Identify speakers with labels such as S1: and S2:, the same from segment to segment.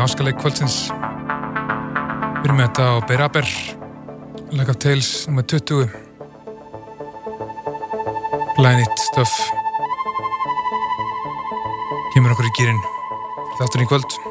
S1: í Háskaleik kvöldsins. Við erum með þetta á Beiraber Leg of Tales nr. 20 Blænit stöf Kemur okkur í gýrin Þáttur í kvöld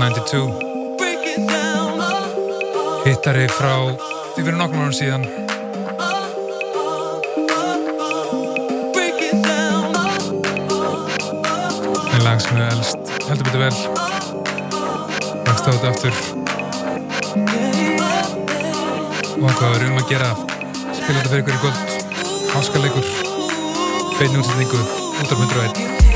S2: 92 hittari frá því fyrir nokkur mörgum síðan. En lag sem er elst heldur betur vel. Lagst á þetta aftur. Og hvað er um að gera spila þetta fyrir ykkur í góð áskaleikur beinum útsetningu
S3: 100.1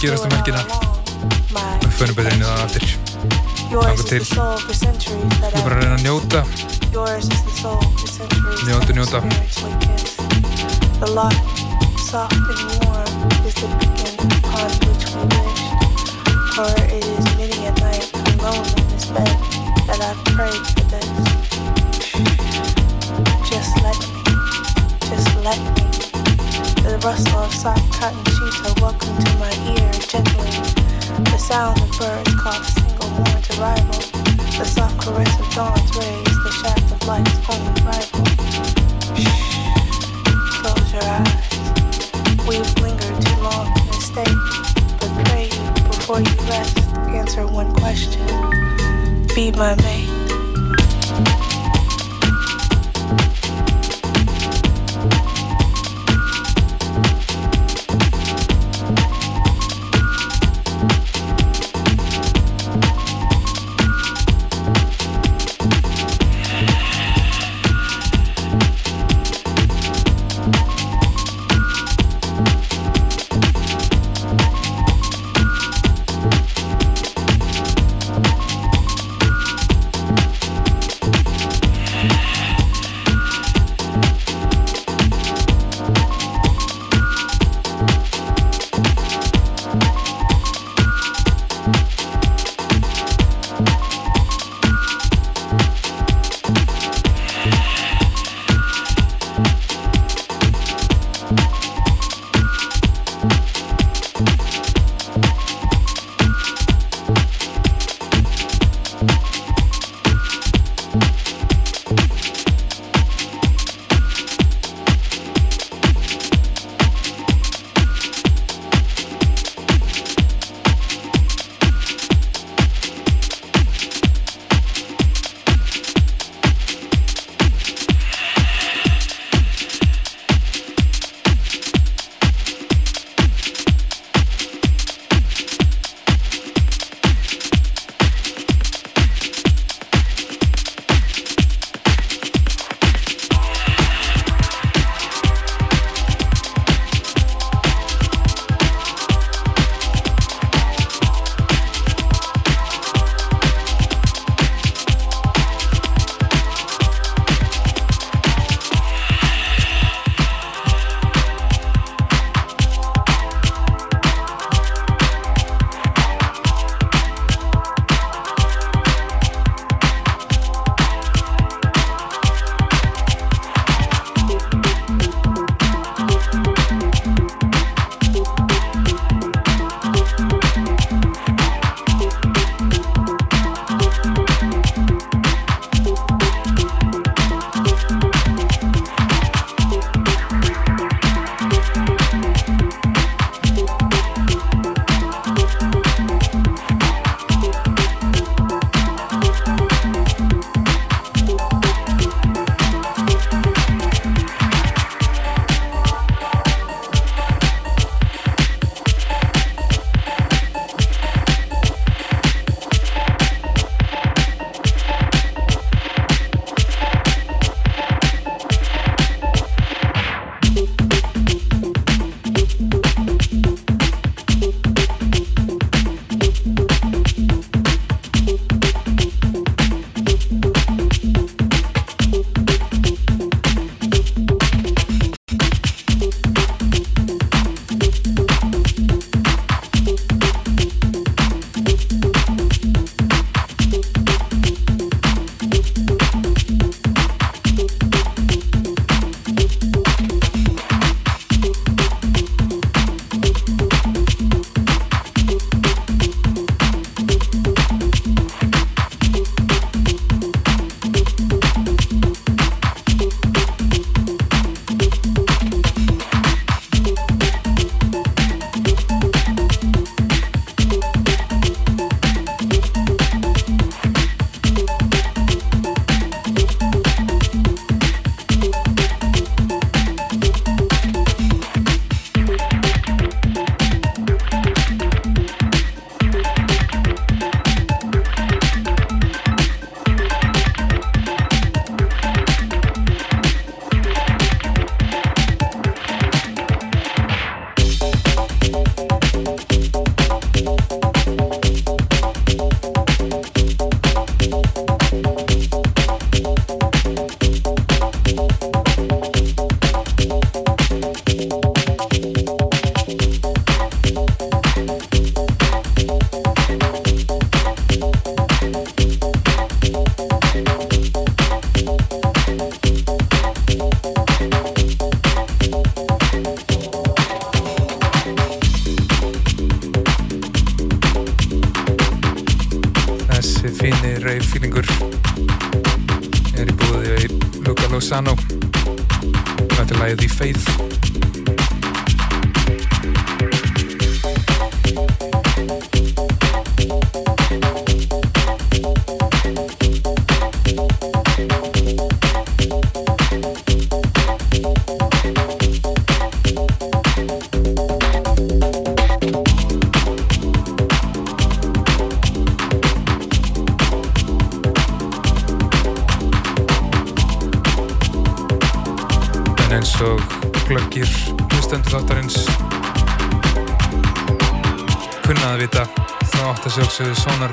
S3: að gerast um helgina. Og við fönum betur inn í það aftur. Þannig til. Við erum bara að reyna að njóta Njóta, njóta Njóta. question. Be my mate.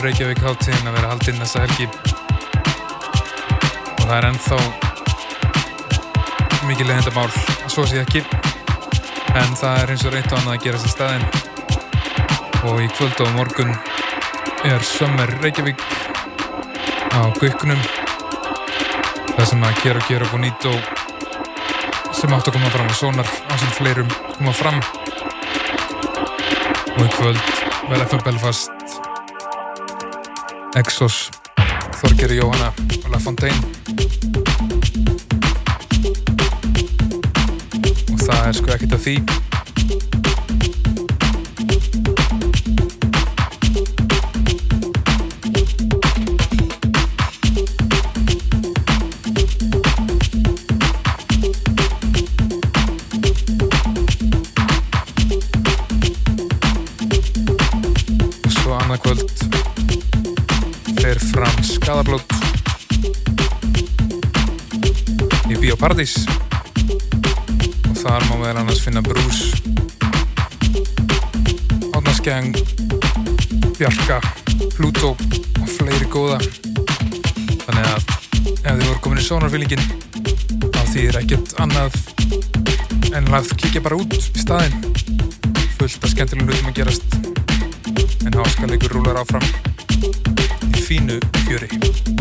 S1: Reykjavík háttíðin að vera haldinn þessa helgi. Og það er ennþá mikið leðendamál að svo sé ekki. En það er eins og reynt á hann að gera þess að staðin og í kvöld og morgun er Sömmer Reykjavík á Guðkunum það sem að gera og gera bonito sem átt að koma fram á Sónar á sem fleirum koma fram. Og í kvöld vel FM Belfast Exos, Þorgeri Jóhanna og La Fontaine. Og það er sko ekkert af því Paradís og þar má við annars finna Brús Átnarskjæðing Bjarka, Pluto og fleiri góða. Þannig að ef þið voru komin í sónarfylgin þá þýðir ekkert annað en að kíkja bara út í staðin fullt af skemmtilegum hlutum að gerast. En háskalegur rúlar áfram í fínu fjöri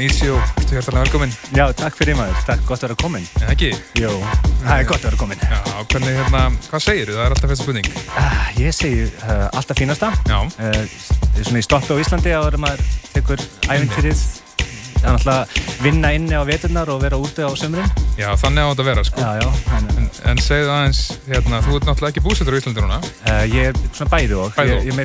S1: það er ekki annan ísi og ertu hjartalega velkomin
S4: Já, takk fyrir maður, takk, gott að vera komin
S1: En ekki?
S4: Jó, það er gott að vera komin
S1: Já, hvernig, hérna, hvað segir þú? Það er alltaf fyrsta spurning
S4: ah, Ég segi uh, alltaf fínasta
S1: Já
S4: uh, Svona í stoppi á Íslandi að maður tekur æfintýrið Það er náttúrulega vinna inni á veturnar og vera úti á sömurinn.
S1: Já, þannig á þetta að vera, sko.
S4: Já, já.
S1: En, en segðu aðeins, hérna, þú ert náttúrulega ekki búsettur á Íslandi núna.
S4: Uh, ég er svona bæði og.
S1: Bæði og.
S4: Ég, ég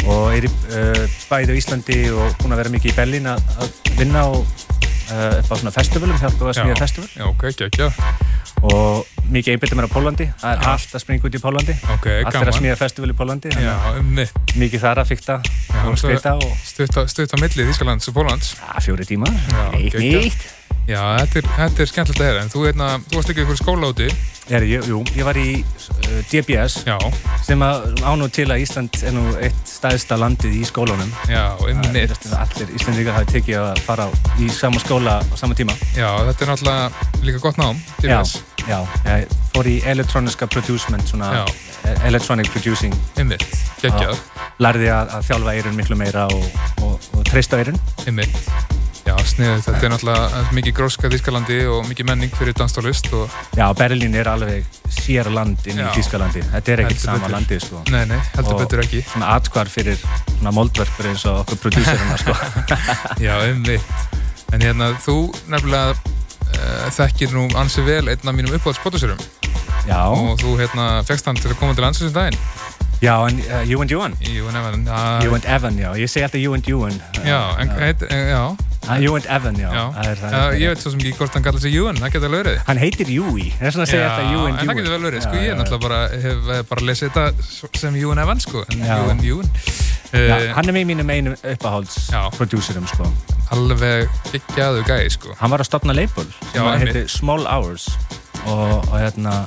S4: er með 50-50.
S1: Já, emmi.
S4: Og er uh, bæði á Íslandi og búin að vera mikið í Berlín að vinna á, uh, upp á svona festivalum, hjálpa að smíða festival.
S1: Já, ok, ekki, ekki, já
S4: og mikið einbitið mér á Pólandi það er allt að springa út í Pólandi
S1: okay,
S4: allt er að smíða festival í Pólandi
S1: Já, um
S4: mikið þar að fykta og skreita
S1: stutt á millið Ískalands og Pólans
S4: fjóri tíma, eitt nýtt
S1: Já, þetta er, þetta er skemmtilegt að hera, en þú, hérna, þú varst ekki ykkur skóla úti?
S4: Er, jú, jú, ég var í uh, DBS
S1: Já.
S4: sem ánú til að Ísland er nú eitt staðista landið í skólunum.
S1: Já, einmitt.
S4: Allir Íslandíkar hafi tekið að fara í sama skóla á sama tíma.
S1: Já, þetta er náttúrulega líka gott nám,
S4: DBS. Já, já, ég fór í elektroniska producement, svona. E, electronic producing.
S1: Einmitt, geggjað.
S4: Lærði að, að þjálfa eirun miklu meira og, og, og treysta eirun.
S1: Einmitt. Já, sniðið. Þetta er náttúrulega mikið gróska Þískalandi og mikið menning fyrir dansstólist og...
S4: Já, Berlín er alveg sér land inn í Þískalandi. Þetta er ekkert sama landið, sko.
S1: Nei, nei, heldur og betur ekki.
S4: Og svona atkvar fyrir svona moldverkur eins og okkur prodúsiruna, sko.
S1: Já, einmitt. En hérna, þú nefnilega uh, þekkir nú ansið vel einn af mínum uppáhaldspottusurum.
S4: Já.
S1: Og þú, hérna, fegst hann til að koma til landsins um daginn.
S4: Já, en uh, You and Ewan.
S1: You and Evan.
S4: Uh, you and Evan, já. Ég segi alltaf You and Ewan.
S1: Já, en heit, já.
S4: You and Evan, já.
S1: já. Er, það er, ég veit svo sem ekki hvort hann kallar sig Ewan, það getur alveg verið.
S4: Hann heitir Júi, það er svona að segja alltaf You and Ewan.
S1: En það getur vel verið, sko. Ég er náttúrulega bara, hef bara lesið þetta sem You and Evan, sko. En You and Ewan.
S4: Já, hann er með mínum einu uppáhalds-prodúserum, sko.
S1: Alveg ekki aðu gæði, sko.
S4: Hann var að stopna label sem heitir Small Hours og, og hérna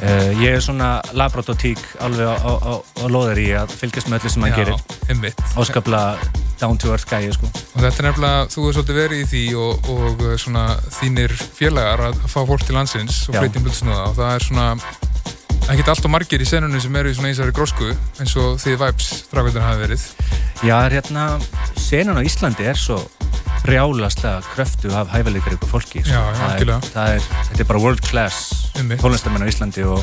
S4: Uh, ég er svona labradotík alveg á, á, á, á loður í að fylgjast með öllu sem hann gerir. áskapla down to earth gæði sko.
S1: og þetta er nefnilega, þú hefur svolítið verið í því og, og uh, svona þínir félagar að fá fólk til landsins og flytja um blutsnúða og það er svona ekkert allt og margir í senunum sem eru í svona einsari grósku eins og því Vibes drafveitur hafi verið.
S4: Já, hérna, senun á Íslandi er svo brjálastlega kröftu af hæfileikar ykkur fólki
S1: sko. Já, það, er,
S4: það er, þetta er bara world class tónlistamenn á Íslandi og,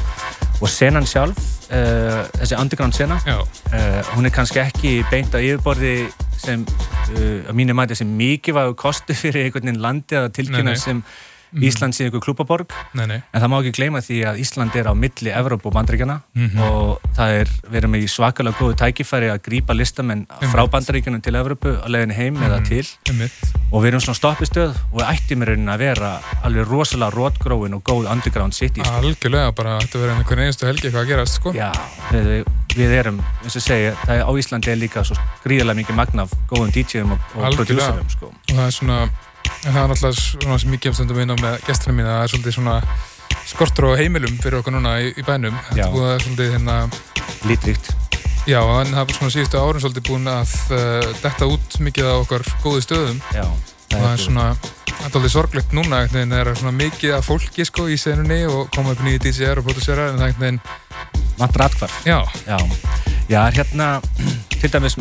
S4: og senan sjálf uh, þessi underground sena uh, hún er kannski ekki beint á yfirborði sem uh, að mínu mæti sem mikið var kostu fyrir einhvern veginn landi að tilkynna sem Mm. Ísland sé ykkur klúpaborg en það má ekki gleyma því að Ísland er á milli Evróp og bandrækjana mm -hmm. og það er, við erum í svakalega góðu tækifæri að grípa listamenn frá bandrækjana til Evrópu að leiðin heim mm eða til og við erum svona stoppistöð og ættum í rauninni að vera alveg rosalega rótgróin og góð underground city
S1: sko. Algjörlega, bara þetta verður einhvern einstu helgi eitthvað að gerast sko
S4: Já, við, við erum, eins og segja, það er á Íslandi er líka svo gríðilega mikið magnaf góðum DJ-um og, og prodúserum sko.
S1: og það er svona En það er náttúrulega svona sem ég kemst með inn á með gesturinn mín að það er svolítið svona skortur á heimilum fyrir okkur núna í, í bænum. Þetta er búið að svolítið hérna...
S4: Lítríkt.
S1: Já, en það er svona síðustu árun svolítið búin að uh, detta út mikið á okkar góði stöðum.
S4: Já.
S1: Það er svona, það er svolítið sorglegt núna, það er svona mikið af fólki sko í senunni og koma upp nýju DJ-ar og producerar en það er einhvern veginn...
S4: Vantur atkvar.
S1: Já.
S4: Já. Já, hérna, til dæmis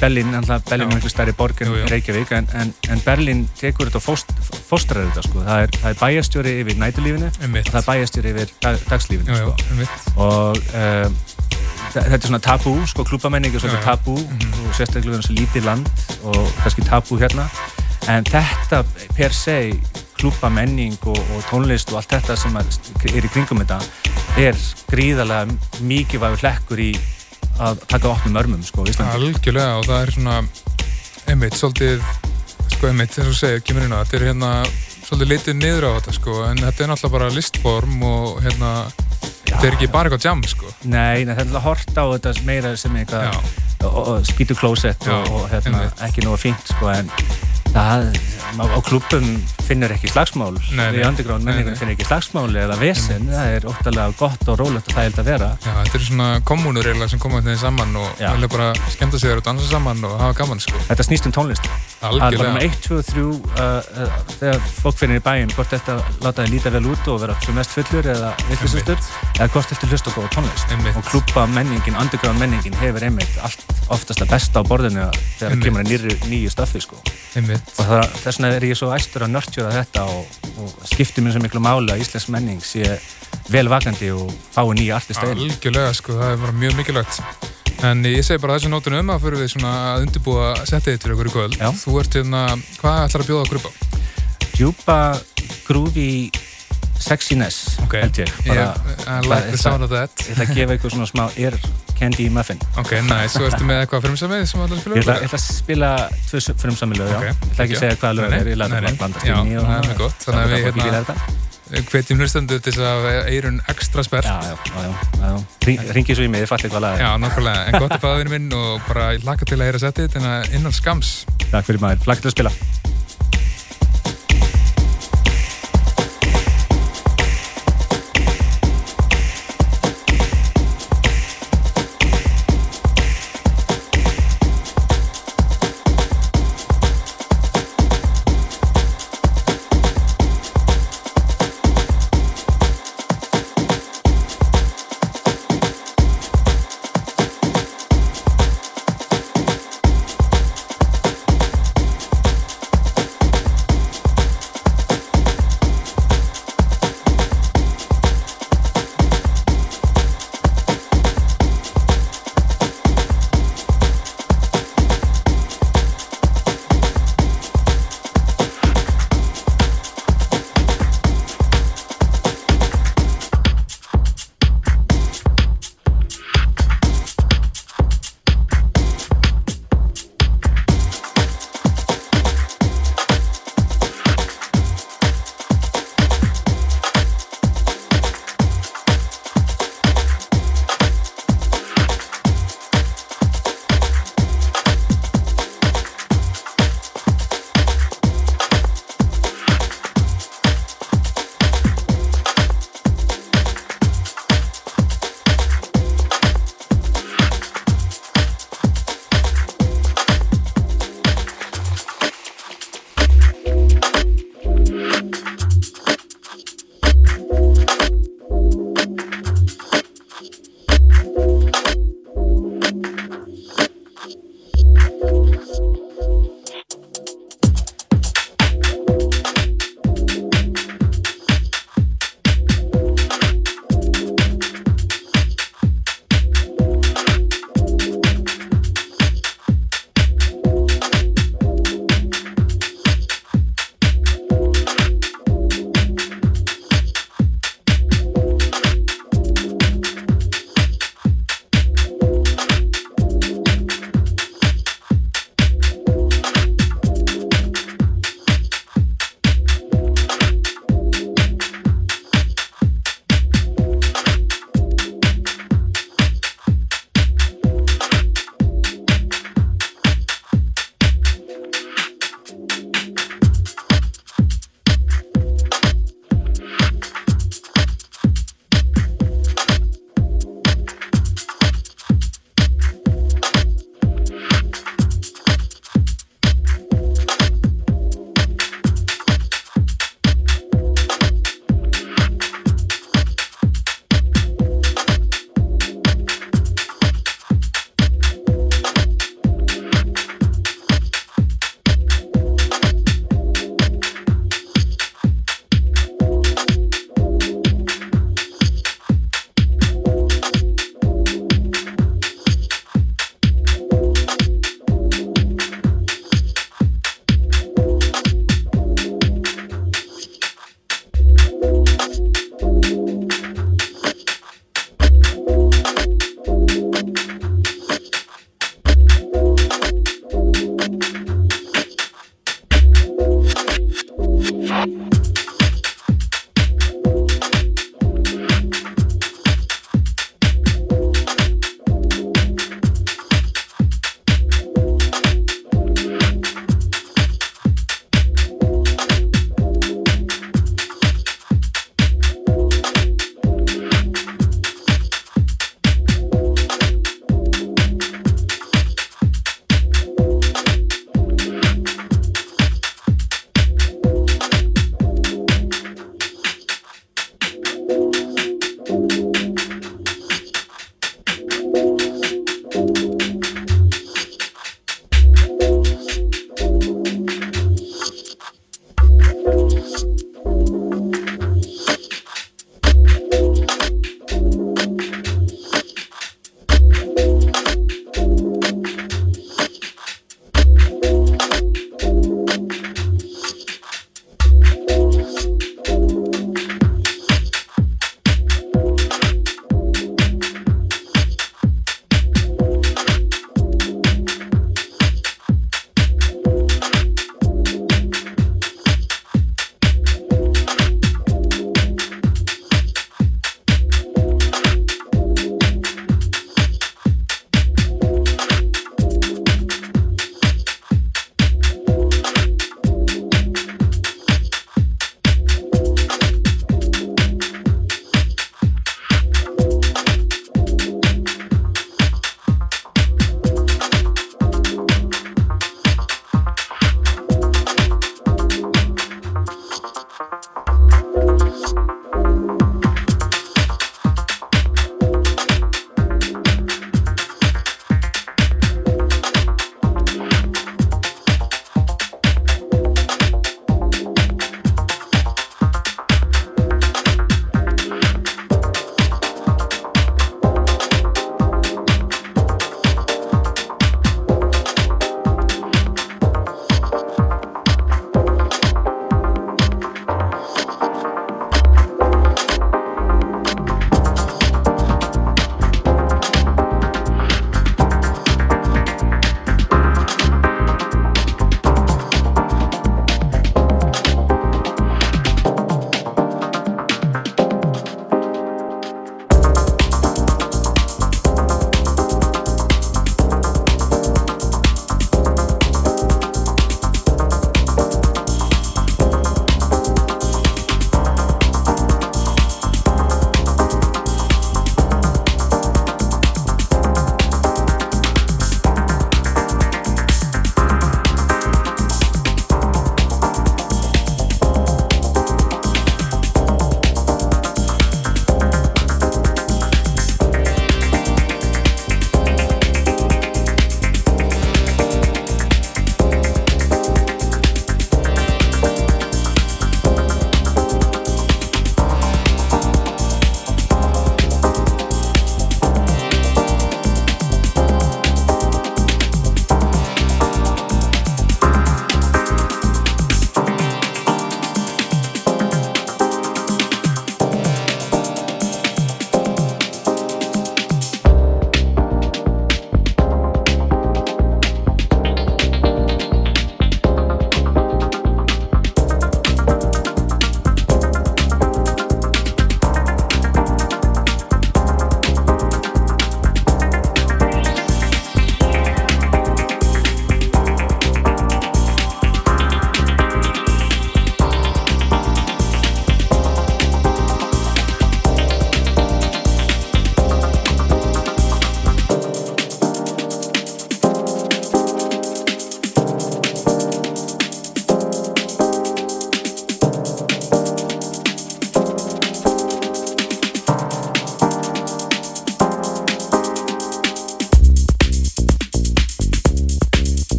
S4: Berlín, Berlín er mjög stærri borg en Reykjavík, en, en, en Berlín tekur þetta og fóst, fóstrar þetta, sko. Það er, það er bæjastjóri yfir nætulífinu og það er bæjastjóri yfir dag, dagslífinu,
S1: sko. Já,
S4: og um, þetta er svona tabú, sko, klúbamenning er svona tabú mm -hmm. og sérstaklega er það svo lítið land og kannski tabú hérna, en þetta per se, klúbamenning og, og tónlist og allt þetta sem er í kringum þetta, er gríðarlega mikið vægur hlekkur í að taka opnum örmum sko í Íslandi.
S1: Algjörlega og það er svona einmitt svolítið sko einmitt þess að segja, kemur inn á þetta er hérna svolítið litið niður á þetta sko en þetta er náttúrulega bara listform og hérna Já, þetta er ekki bara eitthvað jam sko.
S4: Nei, það er náttúrulega hort á þetta meira sem eitthvað spítu klósett og, og hérna, ekki að fínt sko en það, á klubum finnur ekki slagsmál. Í underground menningun finnur ekki slagsmál eða vesen. Það er óttalega gott og rólegt og það held að vera.
S1: Já, þetta er svona kommunur sem koma því saman og vilja bara skemta sig þér og dansa saman og hafa gaman sko.
S4: Þetta snýst um tónlist. Að bara með 1, 2 og 3 uh, þegar fólk finnir í bæin hvort þetta láta þið líta vel út og vera sem mest fullur eða villisastur eða hvort þetta hlust og góða tónlist. Einmitt. og klúpa menningin, underground menningin hefur einmitt allt oftast að besta á borðinu þegar það kemur að nýju staffi sko. Og þess vegna er ég svo æstur að nörtjóða þetta og, og skiptir mér svo miklu máli að Íslands menning sé vel vakandi og fái nýja artist
S1: eða Algjörlega sko, það er bara mjög mikilvægt En ég segi bara þessu nótunum að fyrir við svona að undirbúa setið til okkur í kvöld. Já. Þú ert hérna, hvað ætlar að bjóða okkur upp á?
S4: Djúpa, groovy, sexiness,
S1: okay.
S4: held ég.
S1: Bara, yeah, I like the sound of that.
S4: Ég ætla að gefa eitthvað svona smá ear candy muffin.
S1: Ok, nice. Svo ertu með eitthvað frumsamið sem að spila?
S4: Ég ætla, að spila tvö frumsamið lög, okay. já. Ég ætla ekki að segja hvaða lög er, ég ætla að blanda
S1: stíðin í og það er gott. Þannig að við hérna hvetjum hlustandu til þess að eirun ekstra spert
S4: Já, já, já, já. Ringi svo í mig, þið fattir hvað lag
S1: Já, nákvæmlega, en gott báða vinnu minn og bara laka til að heyra settið, þannig að innan skams
S4: Takk fyrir maður, laka til að spila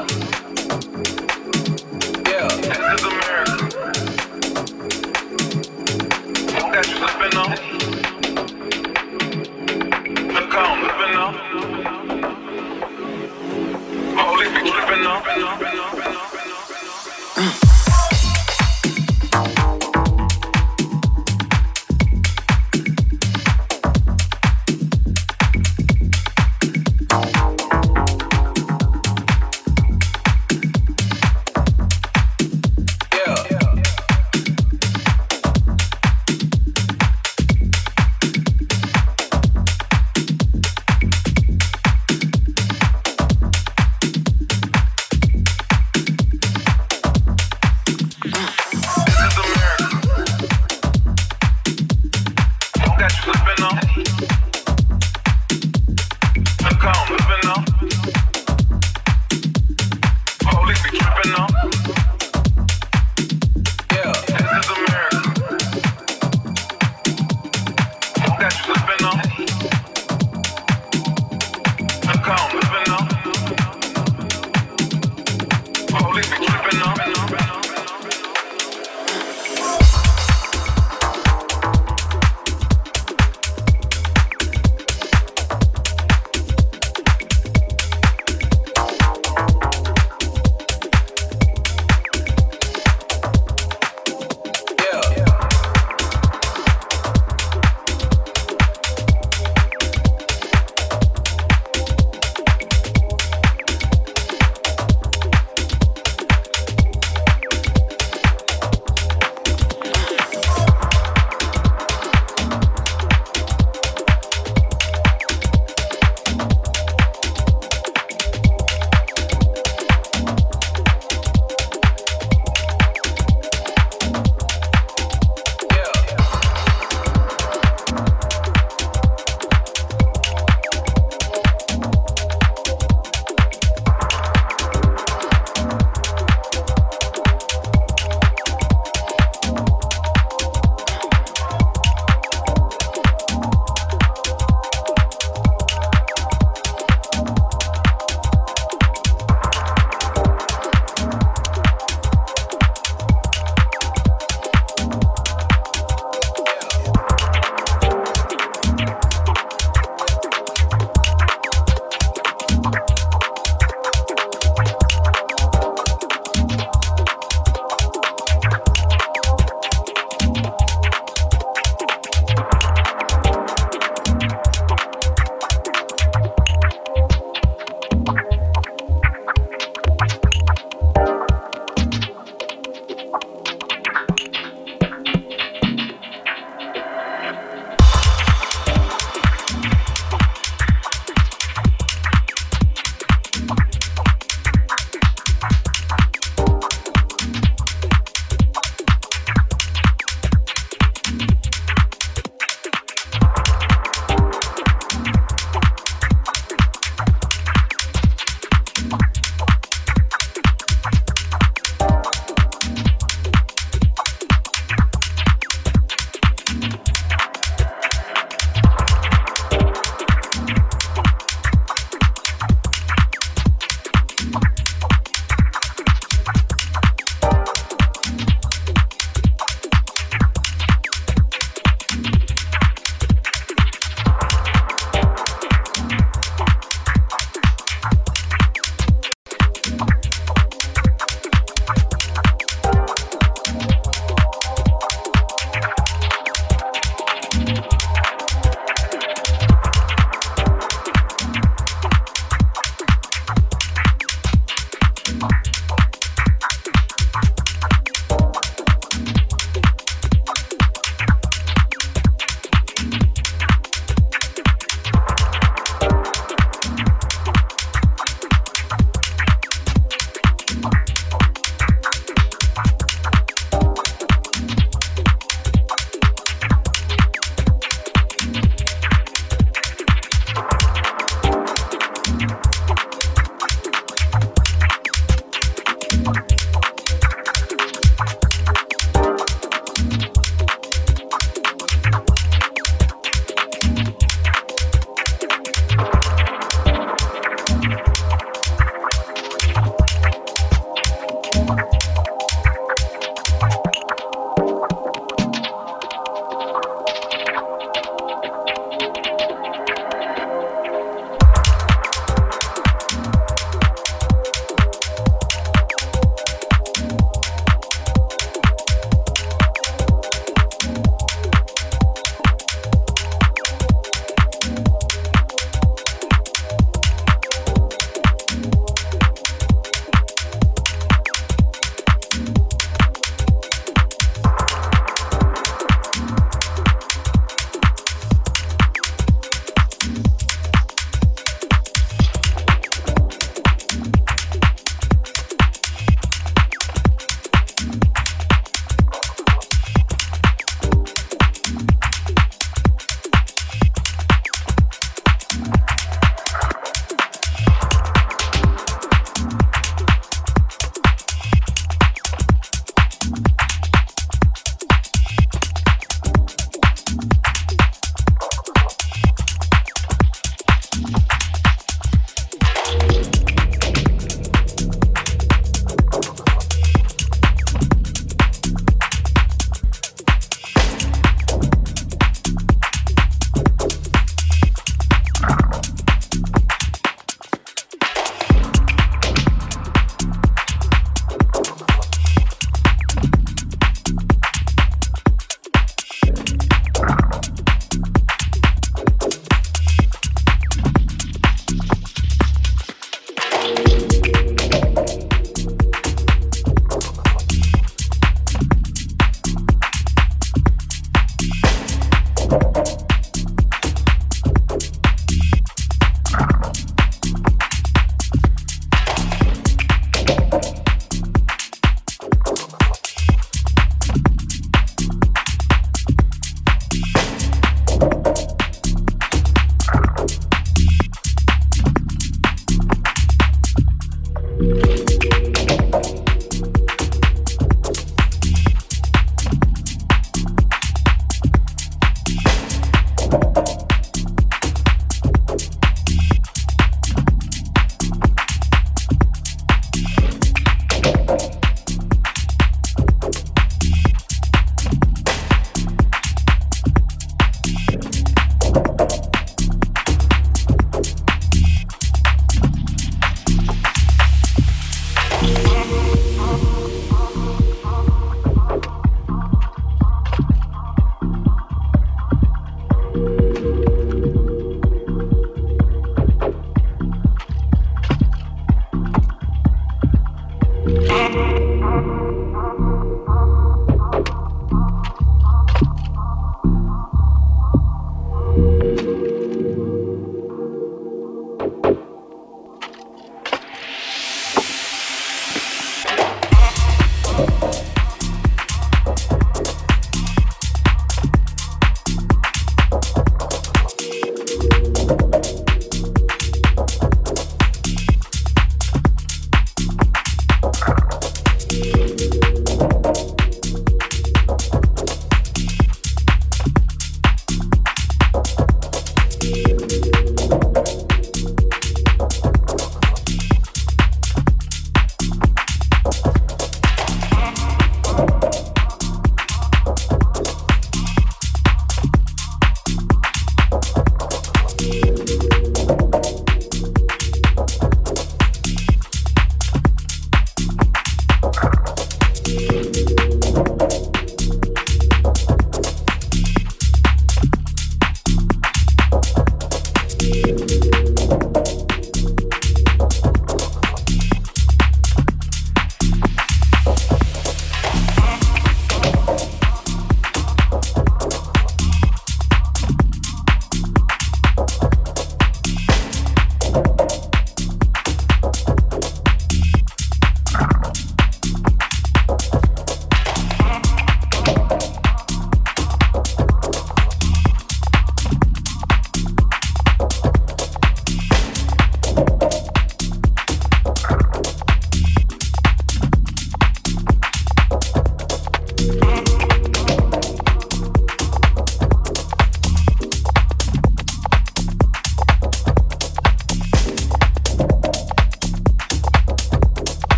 S1: love.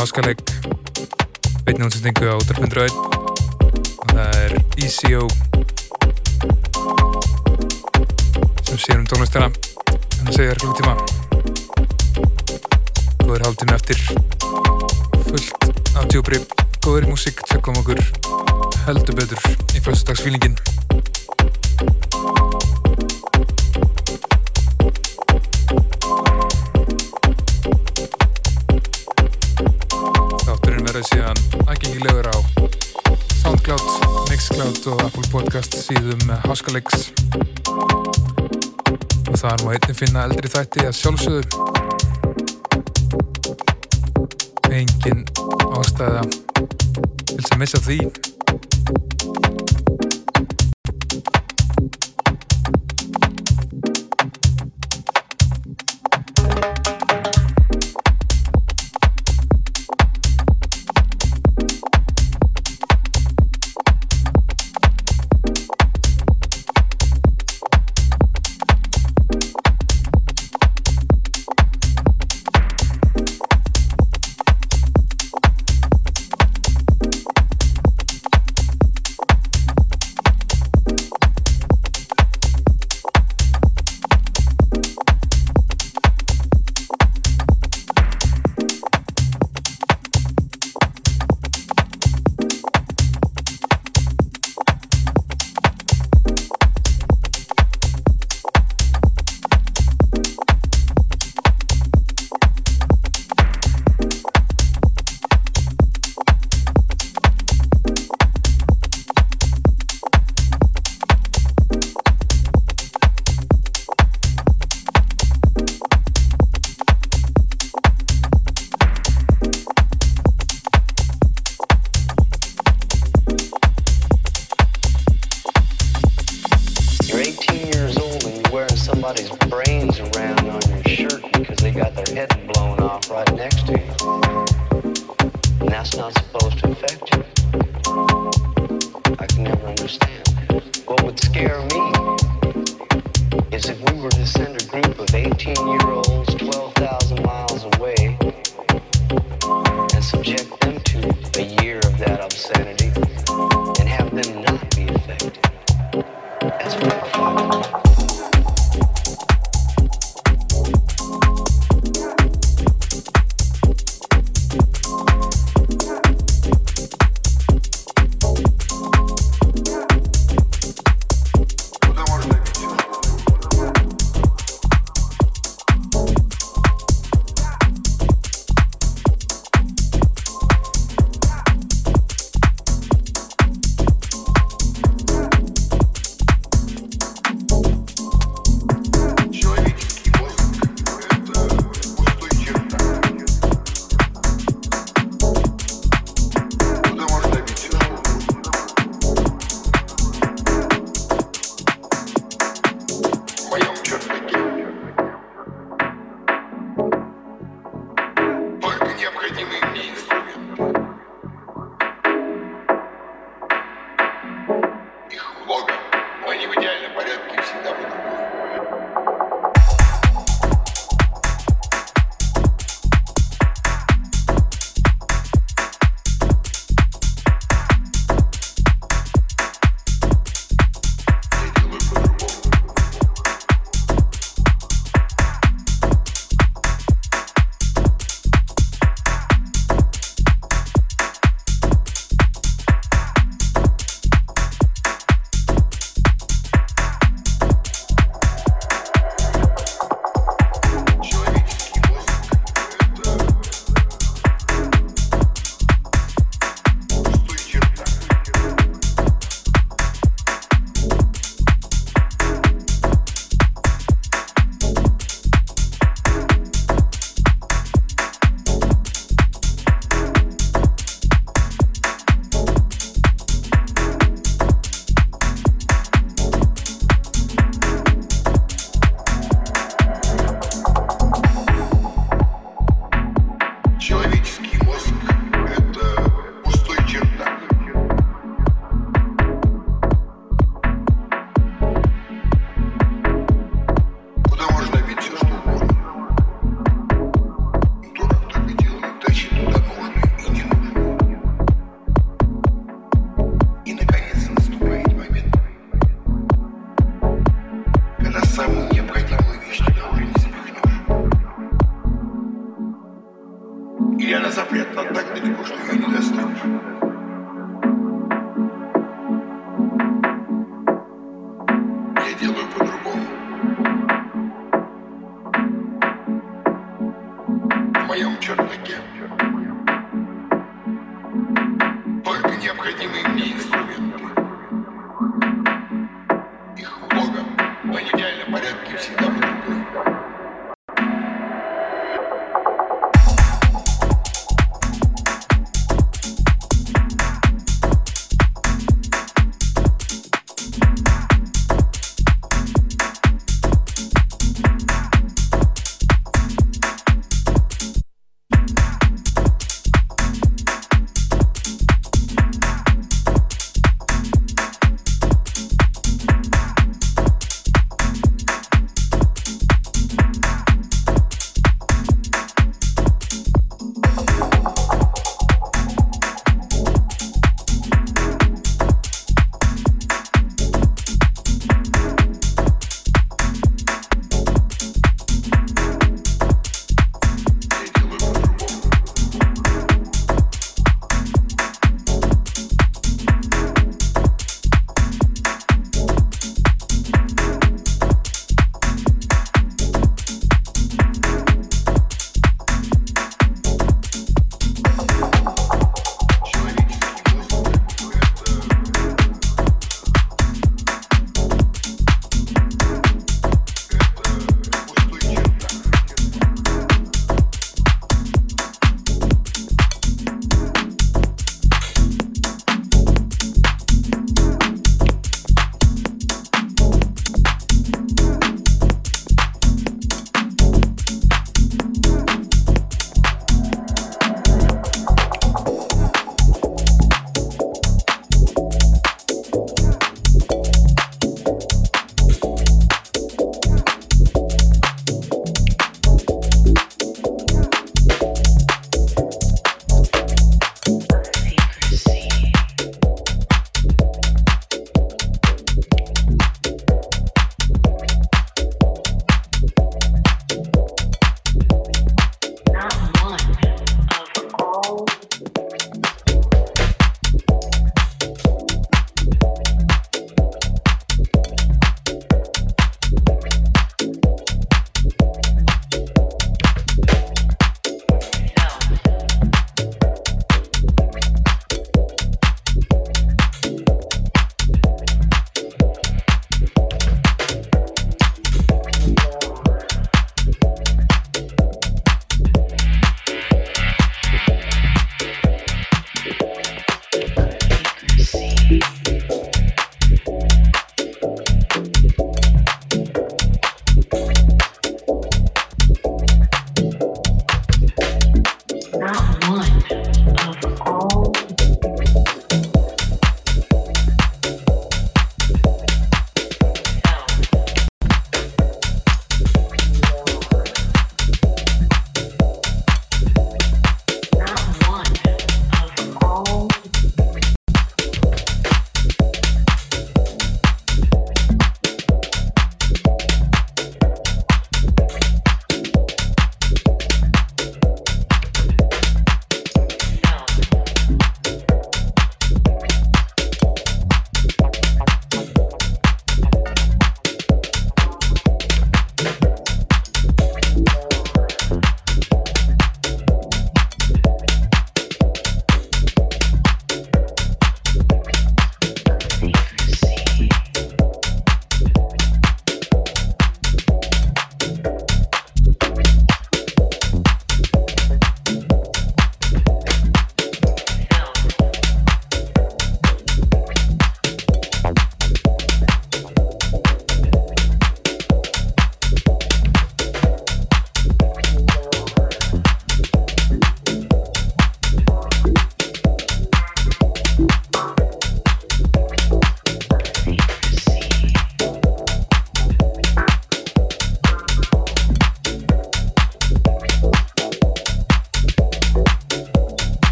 S1: Háskaleg. Beitni útsendingu á Útarpundraun og það er ECO sem sér um tónlistana en það segjar klukkutíma góður hálftími eftir. Fullt af djúbri góður músík, tsekkum okkur heldur betur í fyrstudagsfílingin og Apple Podcast síðum Háskalegs og þar má einnig finna eldri þætti að sjálfsögðu. Engin ástæða til að missa því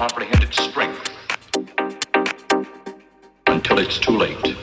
S5: uncomprehended strength until it's too
S6: late.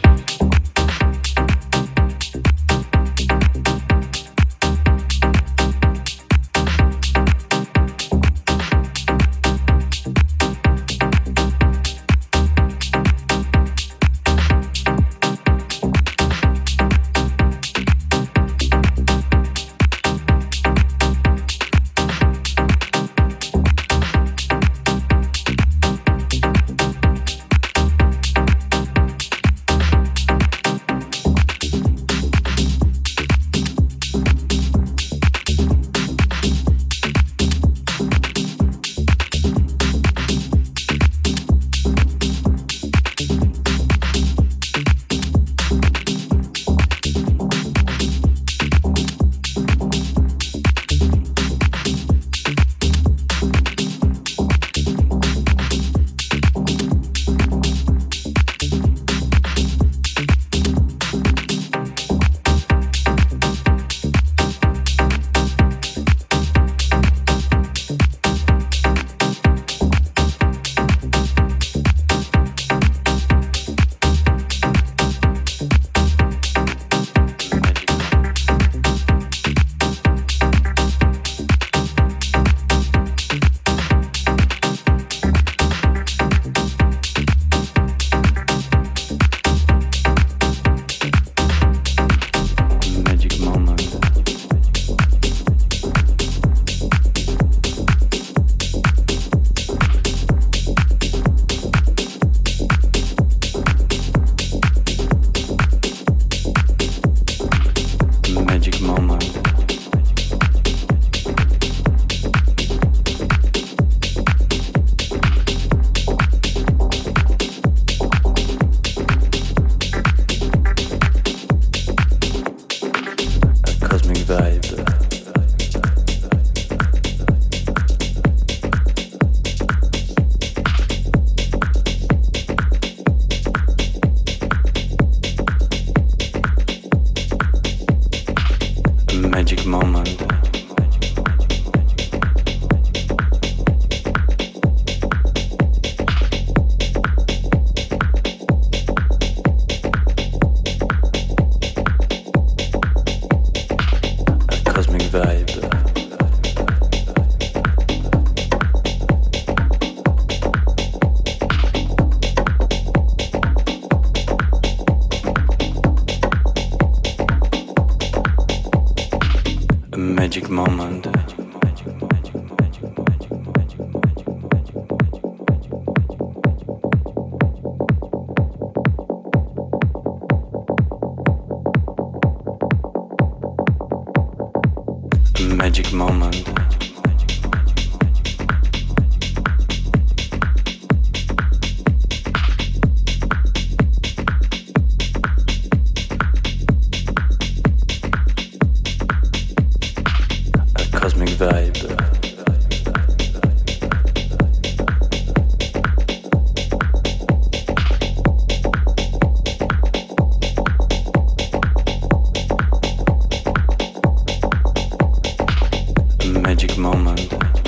S6: magic moment.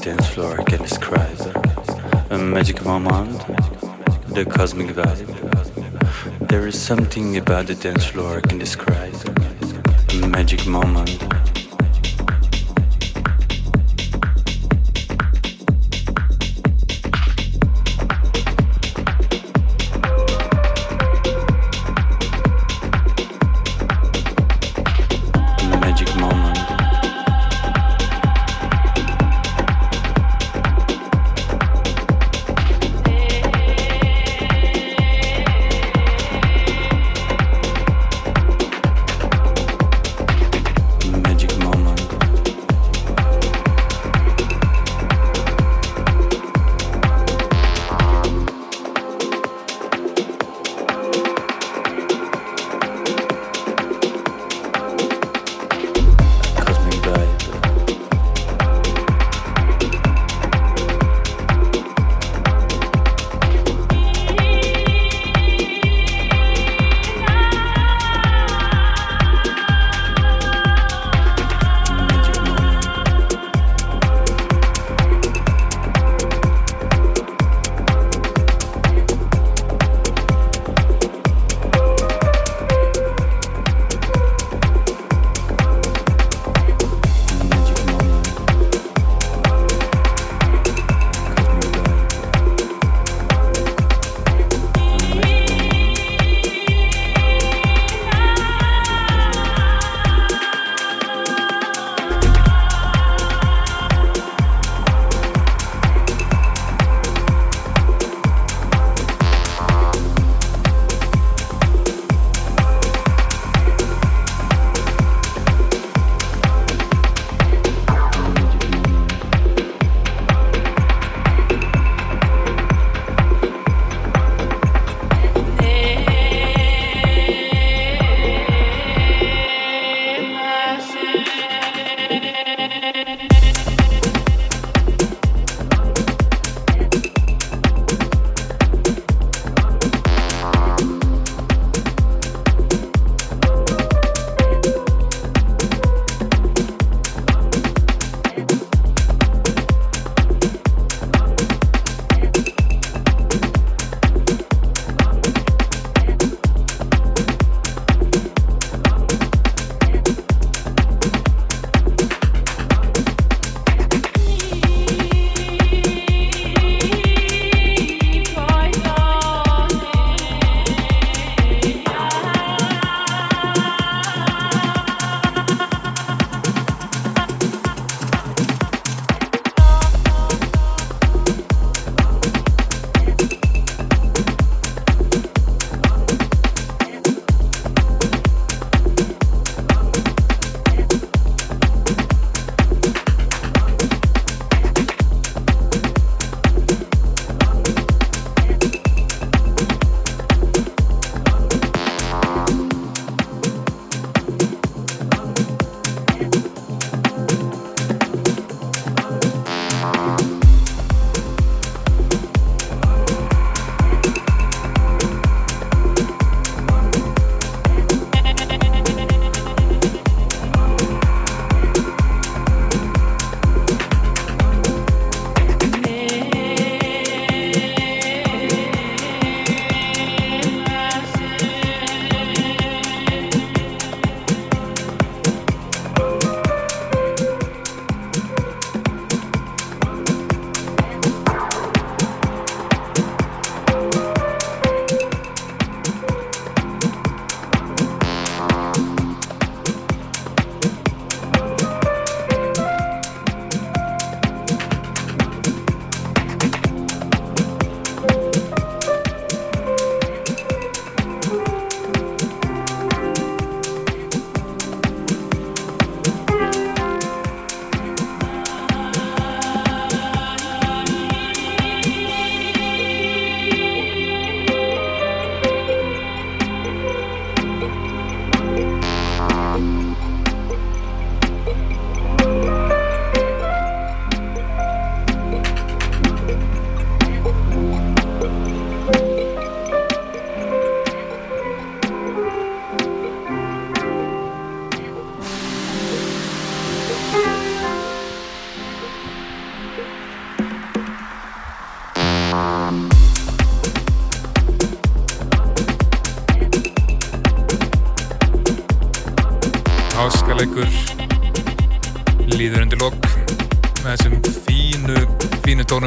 S6: dance floor can describe. A magic moment, the
S1: cosmic vibe. There is something about the dance floor I can describe. A magic moment.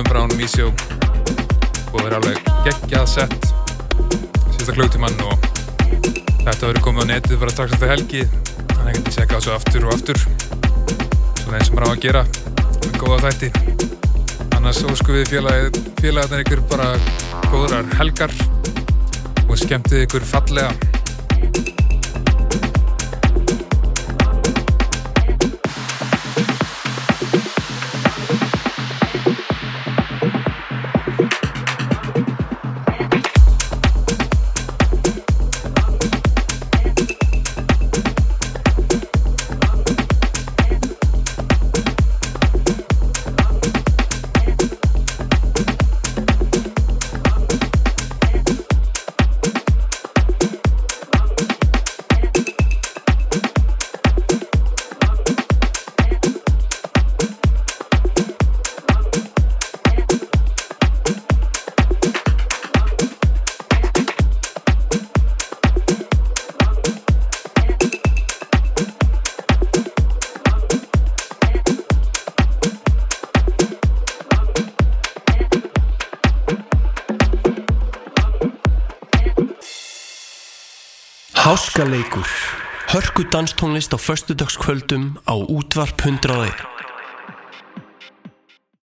S1: Frá hann Mísjó. Og það er alveg geggjað sett. Síðasta klögtumann og þetta verður komið á netið bara strax eftir helgi. Þannig að ég segja þessu aftur og aftur. Svona eins sem á að gera. Með góða þætti. Annars ósku við félagarnir ykkur bara góðrar helgar. Og skemmtið ykkur fallega
S7: Háskaleikur Hörku danstónlist á förstudagskvöldum á útvarp 101